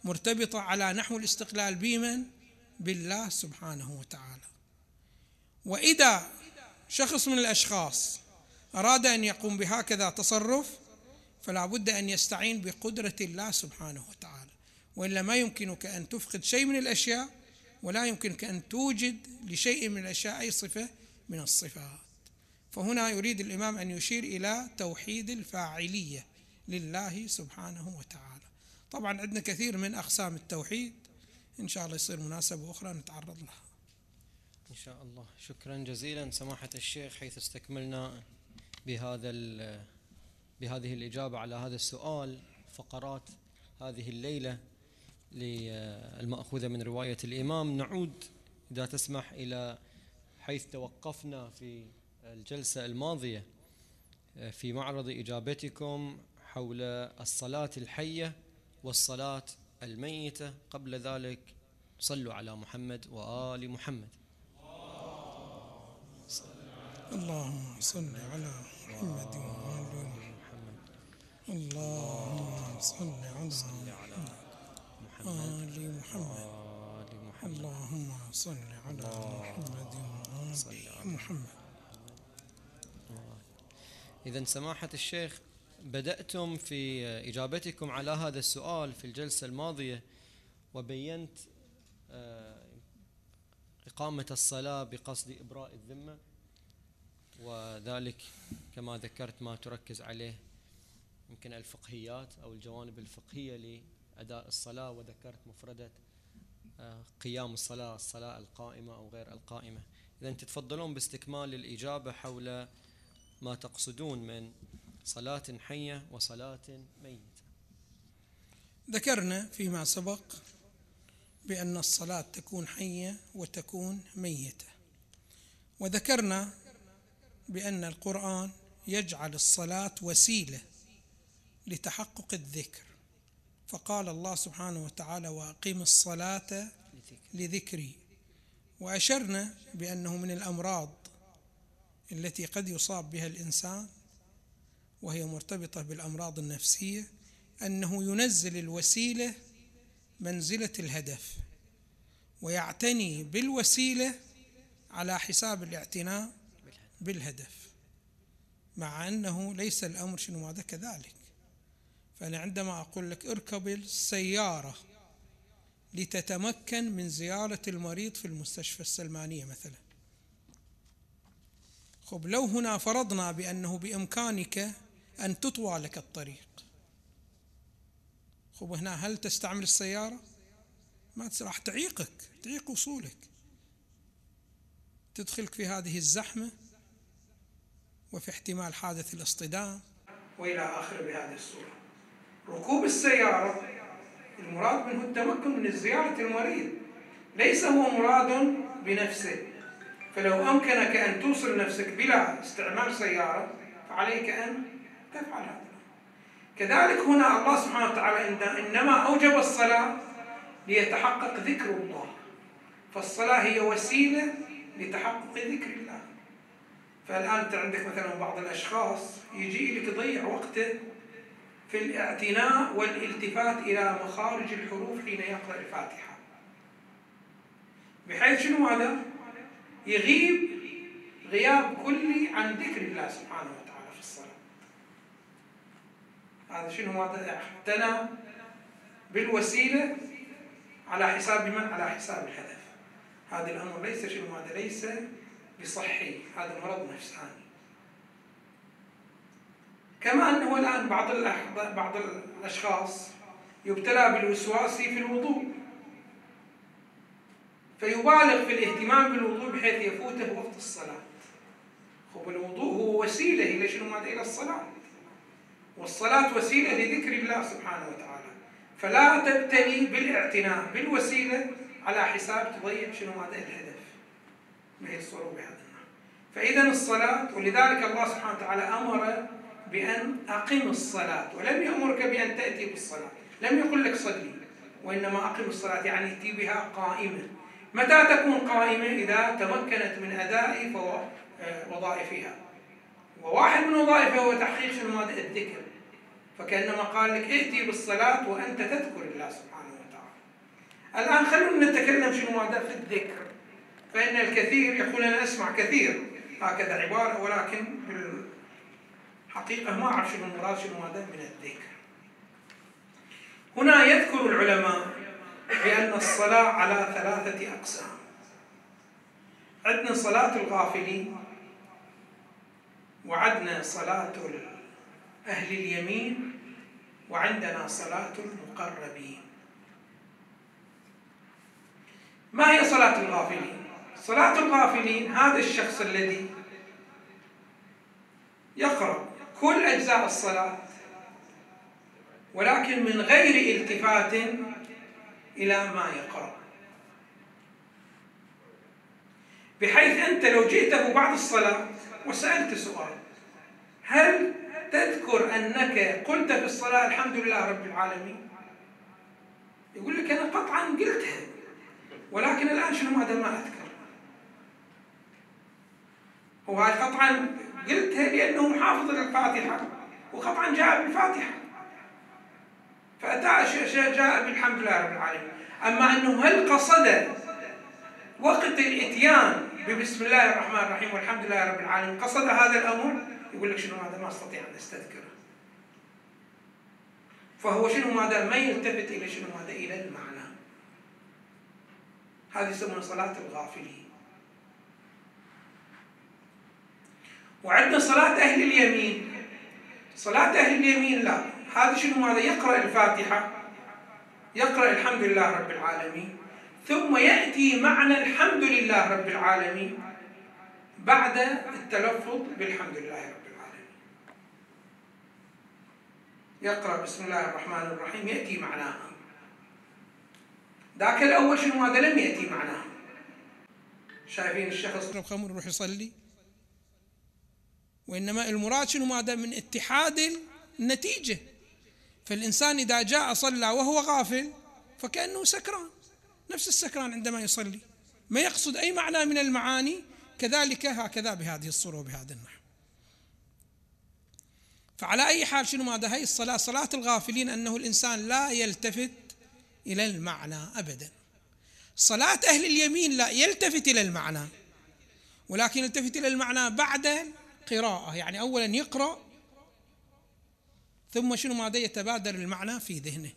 مرتبطة على نحو الاستقلال بمن؟ بالله سبحانه وتعالى. وإذا شخص من الأشخاص أراد أن يقوم بهكذا تصرف فلا بد أن يستعين بقدرة الله سبحانه وتعالى. وإلا ما يمكنك أن تفقد شيء من الأشياء ولا يمكنك أن توجد لشيء من الاشياء أي صفة من الصفات. فهنا يريد الإمام أن يشير إلى توحيد الفاعلية لله سبحانه وتعالى. طبعا عندنا كثير من أقسام التوحيد. إن شاء الله يصير مناسبة أخرى نتعرض لها. إن شاء الله. شكرا جزيلا سماحة الشيخ حيث استكملنا بهذا بهذه الإجابة على هذا السؤال فقرات هذه الليلة. المأخوذة من رواية الإمام. نعود إذا تسمح إلى حيث توقفنا في الجلسة الماضية في معرض إجابتكم حول الصلاة الحية والصلاة الميتة. قبل ذلك صلوا على محمد وآل محمد. اللهم صل على محمد وآل محمد. اللهم صل على محمد. آل محمد. اللهم صل على محمد وآل محمد. إذا سماحة الشيخ بدأتم في إجابتكم على هذا السؤال في الجلسة الماضية وبينت آه، إقامة الصلاة بقصد إبراء الذمة وذلك كما ذكرت ما تركز عليه يمكن الفقهيات أو الجوانب الفقهية لأداء الصلاة وذكرت مفردة آه، قيام الصلاة الصلاة القائمة أو غير القائمة. إذا تتفضلون باستكمال الإجابة حول ما تقصدون من صلاة حية وصلاة ميتة. ذكرنا فيما سبق بأن الصلاة تكون حية وتكون ميتة. وذكرنا بأن القرآن يجعل الصلاة وسيلة لتحقق الذكر. فقال الله سبحانه وتعالى وأقيم الصلاة لذكري. وأشرنا بأنه من الأمراض التي قد يصاب بها الإنسان وهي مرتبطة بالأمراض النفسية أنه ينزل الوسيلة منزلة الهدف ويعتني بالوسيلة على حساب الاعتناء بالهدف مع أنه ليس الأمر شنو ماذا كذلك. فأنا عندما أقول لك اركب السيارة لتتمكن من زيارة المريض في المستشفى السلمانية مثلا. خب لو هنا فرضنا بأنه بإمكانك أن تطوى لك الطريق. خب هنا هل تستعمل السيارة؟ ما راح تعيقك تعيق وصولك. تدخلك في هذه الزحمة وفي احتمال حادث الاصطدام. وإلى آخره بهذه الصورة. ركوب السيارة. المراد منه التمكن من زيارة المريض. ليس هو مراد بنفسه. فلو أمكنك أن توصل نفسك بلا استعمال سيارة فعليك أن تفعل هذا. كذلك هنا الله سبحانه وتعالى إنما أوجب الصلاة ليتحقق ذكر الله. فالصلاة هي وسيلة لتحقق ذكر الله. فالآن أنت عندك مثلا بعض الأشخاص يجي لك يضيع وقته في الاعتناء والالتفات إلى مخارج الحروف حين يقرأ الفاتحة بحيث شنو هذا؟ يغيب غياب كلي عن ذكر الله سبحانه وتعالى في الصلاة هذا شنو هذا؟ اعتنى بالوسيلة على حساب من؟ على حساب الهدف هذا الأمر ليس شنو هذا؟ ليس بصحي هذا مرض نفساني كما أنه الآن بعض بعض الأشخاص يبتلى بالوسواس في الوضوء. فيبالغ في الاهتمام بالوضوء بحيث يفوته وقت الصلاة. خب الوضوء هو وسيلة إلى شنو؟ ماذا؟ إلى الصلاة. والصلاة وسيلة لذكر الله سبحانه وتعالى. فلا تبتلي بالاعتناء بالوسيلة على حساب تضيع شنو؟ ماذا؟ الهدف. ما هي الصورة بهذا فإذا الصلاة ولذلك الله سبحانه وتعالى أمر بأن أقم الصلاة ولم يأمرك بأن تأتي بالصلاة. لم يقل لك صلي وإنما أقم الصلاة يعني ائتي بها قائمة. متى تكون قائمة؟ إذا تمكنت من أداء وظائفها. وواحد من وظائفها هو تحقيق الذكر. فكأنما قال لك ائتي بالصلاة وأنت تذكر الله سبحانه وتعالى. الآن خلونا نتكلم شنو ماذا في الذكر. فإن الكثير يقول أنا أسمع كثير. هكذا عبارة ولكن بالحقيقة ما أعرف شنو المراد شنو هذا من الذكر. هنا يذكر العلماء بأن الصلاة على ثلاثة أقسام. عندنا صلاة الغافلين وعندنا صلاة أهل اليمين وعندنا صلاة المقربين. ما هي صلاة الغافلين؟ صلاة الغافلين هذا الشخص الذي يقرأ كل أجزاء الصلاة ولكن من غير التفات إلى ما يقرأ. بحيث أنت لو جئته بعد الصلاة وسألت سؤال هل تذكر أنك قلت في الصلاة الحمد لله رب العالمين؟ يقول لك أنا قطعا قلتها ولكن الآن شنو ماذا ما أذكر؟ هو قطعا قلتها لأنه حافظ الفاتحة وقطعا جاء بالفاتحة. فأتى جاء بالحمد لله رب العالمين. أما أنه هل قصد وقت الإتيان ببسم الله الرحمن الرحيم والحمد لله رب العالمين قصد هذا الأمر؟ يقول لك شنو؟ هذا ما أستطيع أن أستذكره. فهو شنو؟ ماذا ما يلتفت إلى شنو؟ هذا إلى المعنى. هذه يسمونها صلاة الغافلين. وعندنا صلاة أهل اليمين. صلاة أهل اليمين لا. هذا شنو هذا يقرأ الفاتحة. يقرأ الحمد لله رب العالمين. ثم يأتي معنى الحمد لله رب العالمين بعد التلفظ بالحمد لله رب يقرأ بسم الله الرحمن الرحيم يأتي معناها. ذاك الأول شنو؟ هذا لم يأتي معناها. شايفين الشخص؟ خمر يروح يصلي. وإنما المراد شنو؟ هذا من اتحاد النتيجة. فالإنسان إذا جاء صلى وهو غافل فكأنه سكران. نفس السكران عندما يصلي. ما يقصد أي معنى من المعاني؟ كذلك هكذا بهذه الصورة وبهذا النحو. فعلى أي حال شنو ماذا؟ هي الصلاة صلاة الغافلين أنه الإنسان لا يلتفت إلى المعنى أبدا. صلاة أهل اليمين لا يلتفت إلى المعنى. ولكن يلتفت إلى المعنى بعد قراءة. يعني أولا يقرأ ثم شنو ماذا يتبادر المعنى في ذهنه.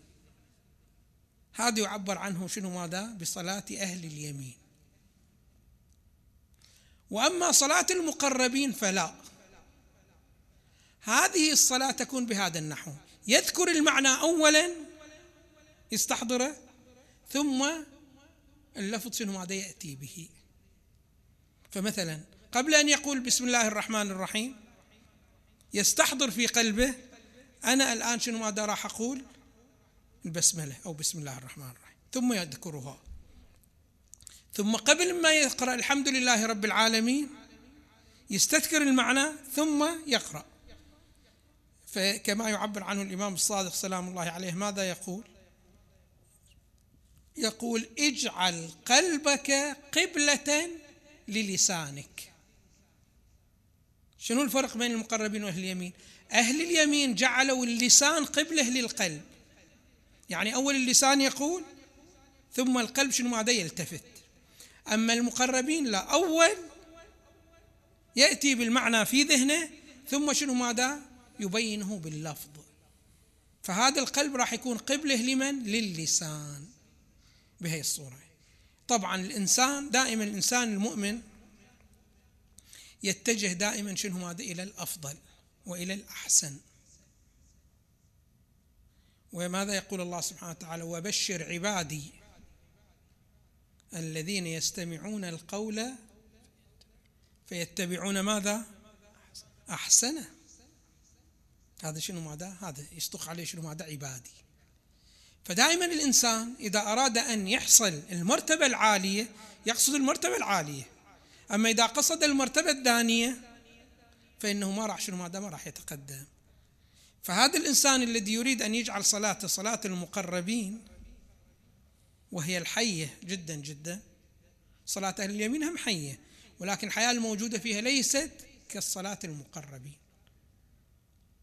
هذا يعبر عنه شنو ماذا؟ بصلاة أهل اليمين. وأما صلاة المقربين فلا. هذه الصلاة تكون بهذا النحو. يذكر المعنى أولا يستحضره ثم اللفظ شنو ماذا يأتي به. فمثلا قبل أن يقول بسم الله الرحمن الرحيم يستحضر في قلبه أنا الآن شنو ماذا راح أقول؟ البسملة أو بسم الله الرحمن الرحيم. ثم يذكرها. ثم قبل ما يقرأ الحمد لله رب العالمين يستذكر المعنى ثم يقرأ. فكما يعبر عنه الإمام الصادق سلام الله عليه ماذا يقول؟ يقول اجعل قلبك قبلة للسانك. شنو الفرق بين المقربين وأهل اليمين؟ أهل اليمين جعلوا اللسان قبلة للقلب. يعني أول اللسان يقول ثم القلب شنو ماذا يلتفت. أما المقربين لا أول يأتي بالمعنى في ذهنه ثم شنو ماذا؟ يبينه باللفظ. فهذا القلب راح يكون قبلة لمن؟ للسان بهي الصورة. طبعا الإنسان دائما الإنسان المؤمن يتجه دائما شنو هذا؟ إلى الأفضل وإلى الأحسن. وماذا يقول الله سبحانه وتعالى؟ وبشر عبادي الذين يستمعون القول فيتبعون ماذا؟ أحسنه هذا شنو ماذا؟ هذا يصدق عليه شنو ماذا؟ عبادي. فدائما الإنسان إذا أراد أن يحصل المرتبة العالية يقصد المرتبة العالية. أما إذا قصد المرتبة الدانية فإنه ما راح شنو ما راح يتقدم. فهذا الإنسان الذي يريد أن يجعل صلاته صلاة المقربين وهي الحية جدا جدا صلاة أهل اليمين هم حية ولكن الحياة الموجودة فيها ليست كالصلاة المقربين.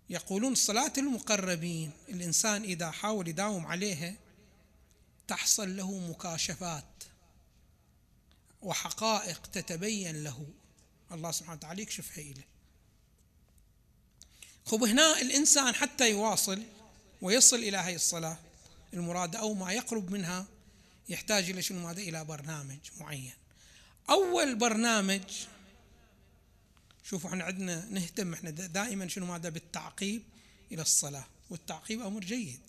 يقولون صلاة المقربين الإنسان إذا حاول يداوم عليها تحصل له مكاشفات. وحقائق تتبين له. الله سبحانه وتعالى يكشفها إليه خب هنا الإنسان حتى يواصل ويصل إلى هذه الصلاة المرادة أو ما يقرب منها يحتاج إلى شنو؟ ماذا؟ إلى برنامج معين. أول برنامج شوفوا إحنا عندنا نهتم إحنا دائما شنو؟ ماذا؟ بالتعقيب إلى الصلاة. والتعقيب أمر جيد.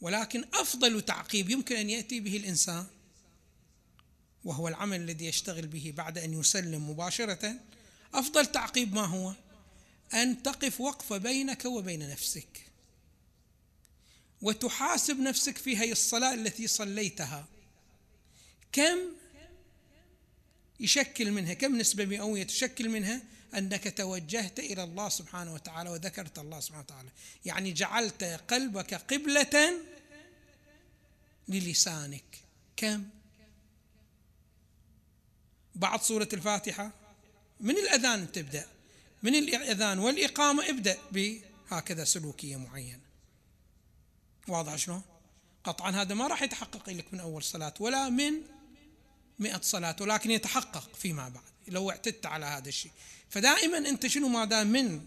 ولكن أفضل تعقيب يمكن أن يأتي به الإنسان وهو العمل الذي يشتغل به بعد أن يسلم مباشرة أفضل تعقيب ما هو؟ أن تقف وقفة بينك وبين نفسك. وتحاسب نفسك في هذه الصلاة التي صليتها. كم يشكل منها؟ كم نسبة مئوية تشكل منها؟ أنك توجهت إلى الله سبحانه وتعالى وذكرت الله سبحانه وتعالى. يعني جعلت قلبك قبلة للسانك. كم؟ بعد سورة الفاتحة؟ من الأذان تبدأ من الأذان والإقامة ابدأ بهكذا سلوكية معينة. واضح شلون؟ قطعا هذا ما راح يتحقق لك من أول صلاة ولا من مئة صلاة ولكن يتحقق فيما بعد لو اعتدت على هذا الشيء. فدائما أنت شنو ما دام من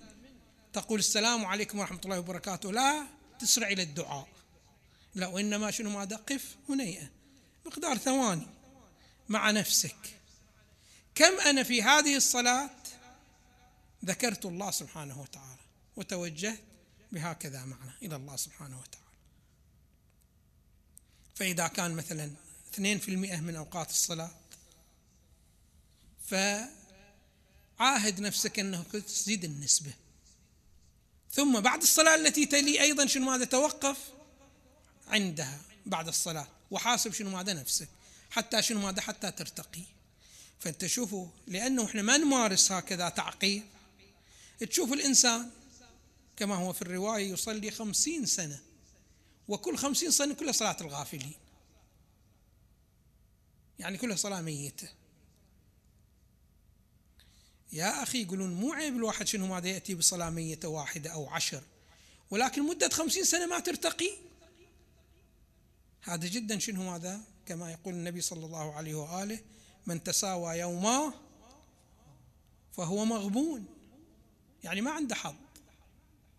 تقول السلام عليكم ورحمة الله وبركاته لا تسرع إلى الدعاء. لا وإنما شنو ماذا قف هنيئة مقدار ثواني مع نفسك. كم أنا في هذه الصلاة؟ ذكرت الله سبحانه وتعالى وتوجهت بهكذا معنى إلى الله سبحانه وتعالى. فإذا كان مثلا 2% من أوقات الصلاة فعاهد نفسك أنه تزيد النسبة. ثم بعد الصلاة التي تلي أيضا شنو ماذا توقف عندها بعد الصلاة وحاسب شنو ماذا نفسك حتى شنو ماذا حتى ترتقي. فأنت شوفوا لأنه إحنا ما نمارس هكذا تعقيب تشوف الإنسان كما هو في الرواية يصلي خمسين سنة وكل خمسين سنة كلها صلاة الغافلين. يعني كلها صلاة ميتة. يا أخي يقولون مو عيب الواحد شنو ماذا يأتي بصلاة ميتة واحدة أو عشر ولكن مدة خمسين سنة ما ترتقي. هذا جدا شنو ماذا؟ كما يقول النبي صلى الله عليه وآله من تساوى يوما فهو مغبون. يعني ما عنده حظ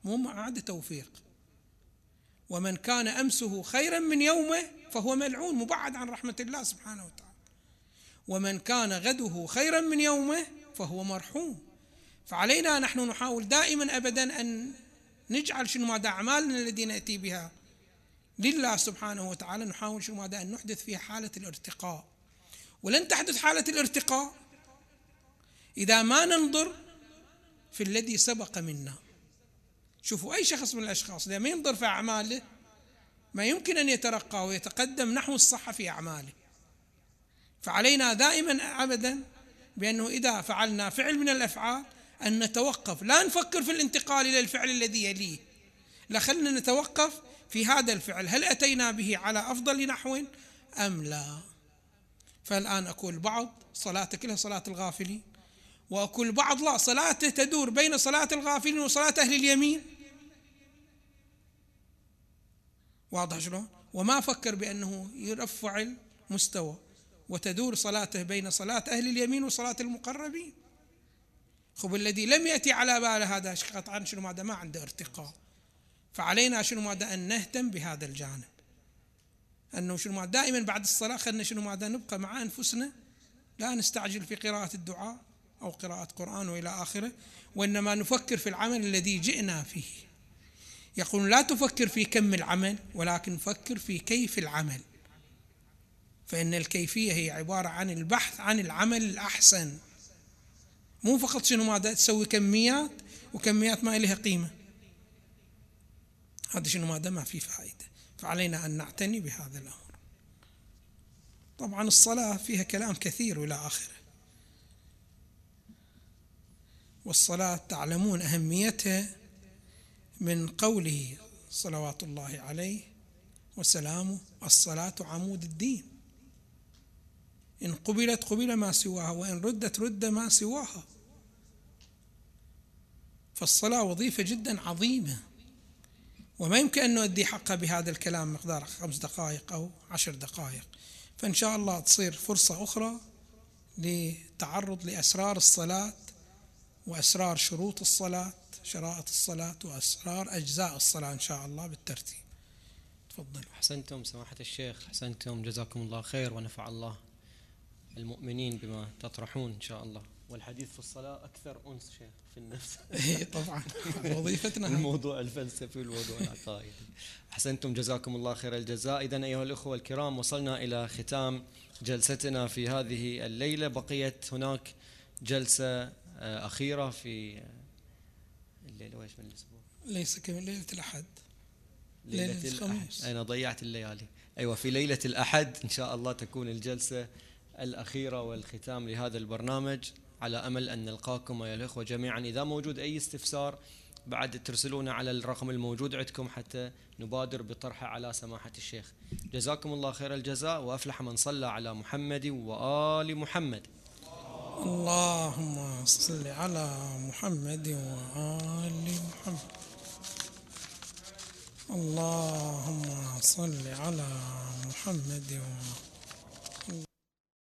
مو ما عنده توفيق. ومن كان أمسه خيرا من يومه فهو ملعون مبعد عن رحمة الله سبحانه وتعالى. ومن كان غده خيرا من يومه فهو مرحوم. فعلينا نحن نحاول دائما ابدا أن نجعل شنو ماذا أعمالنا التي نأتي بها لله سبحانه وتعالى نحاول شنو ماذا أن نحدث فيها حالة الارتقاء. ولن تحدث حالة الارتقاء. إذا ما ننظر في الذي سبق منا شوفوا أي شخص من الأشخاص لما ينظر في أعماله ما يمكن أن يترقى ويتقدم نحو الصحة في أعماله. فعلينا دائما أبدا بأنه إذا فعلنا فعل من الأفعال أن نتوقف. لا نفكر في الانتقال إلى الفعل الذي يليه. لا خلنا نتوقف في هذا الفعل. هل أتينا به على أفضل نحو أم لا؟ فالآن أقول بعض صلاة كلها صلاة الغافلين وكل بعض لا صلاته تدور بين صلاة الغافلين وصلاة أهل اليمين. واضح شلون؟ وما فكر بأنه يرفع المستوى وتدور صلاته بين صلاة أهل اليمين وصلاة المقربين. خب الذي لم يأتي على باله هذا قطعا شنو ماذا؟ ما عنده ارتقاء. فعلينا شنو ماذا؟ أن نهتم بهذا الجانب. أنه شنو دائما بعد الصلاة خلنا شنو ماذا نبقى مع أنفسنا لا نستعجل في قراءة الدعاء أو قراءة قرآن وإلى آخره وإنما نفكر في العمل الذي جئنا فيه. يقول لا تفكر في كم العمل ولكن فكر في كيف العمل. فإن الكيفية هي عبارة عن البحث عن العمل الأحسن. مو فقط شنو ماذا تسوي كميات وكميات ما لها قيمة. هذا شنو ماذا ما في فائدة. فعلينا أن نعتني بهذا الأمر. طبعا الصلاة فيها كلام كثير إلى آخره. والصلاة تعلمون أهميتها من قوله صلوات الله عليه وسلامه الصلاة عمود الدين. إن قبلت قبل ما سواها وإن ردت رد ما سواها. فالصلاة وظيفة جدا عظيمة. وما يمكن أن نؤدي حقها بهذا الكلام مقدار خمس دقائق أو عشر دقائق. فإن شاء الله تصير فرصة أخرى للتعرض لأسرار الصلاة وأسرار شروط الصلاة شرائط الصلاة وأسرار أجزاء الصلاة إن شاء الله بالترتيب. تفضلوا أحسنتم سماحة الشيخ أحسنتم جزاكم الله خير ونفع الله المؤمنين بما تطرحون إن شاء الله. والحديث في الصلاة أكثر أنس شيخ في النفس. إيه طبعا. وظيفتنا. الموضوع الفلسفي والموضوع العقائدي. أحسنتم جزاكم الله خير الجزاء. إذا أيها الأخوة الكرام وصلنا إلى ختام جلستنا في هذه الليلة. بقيت هناك جلسة آه، أخيرة في الليلة. وإيش من الأسبوع؟ ليس كليلة الأحد. ليلة, ليلة الخميس. أنا ضيعت الليالي. أيوة في ليلة الأحد إن شاء الله تكون الجلسة الأخيرة والختام لهذا البرنامج. على أمل أن نلقاكم أيها الأخوة جميعا. إذا موجود أي استفسار بعد ترسلونا على الرقم الموجود عندكم حتى نبادر بطرحه على سماحة الشيخ. جزاكم الله خير الجزاء وأفلح من صلى على محمد وآل محمد. اللهم صل على محمد وآل محمد. اللهم صل على محمد وآل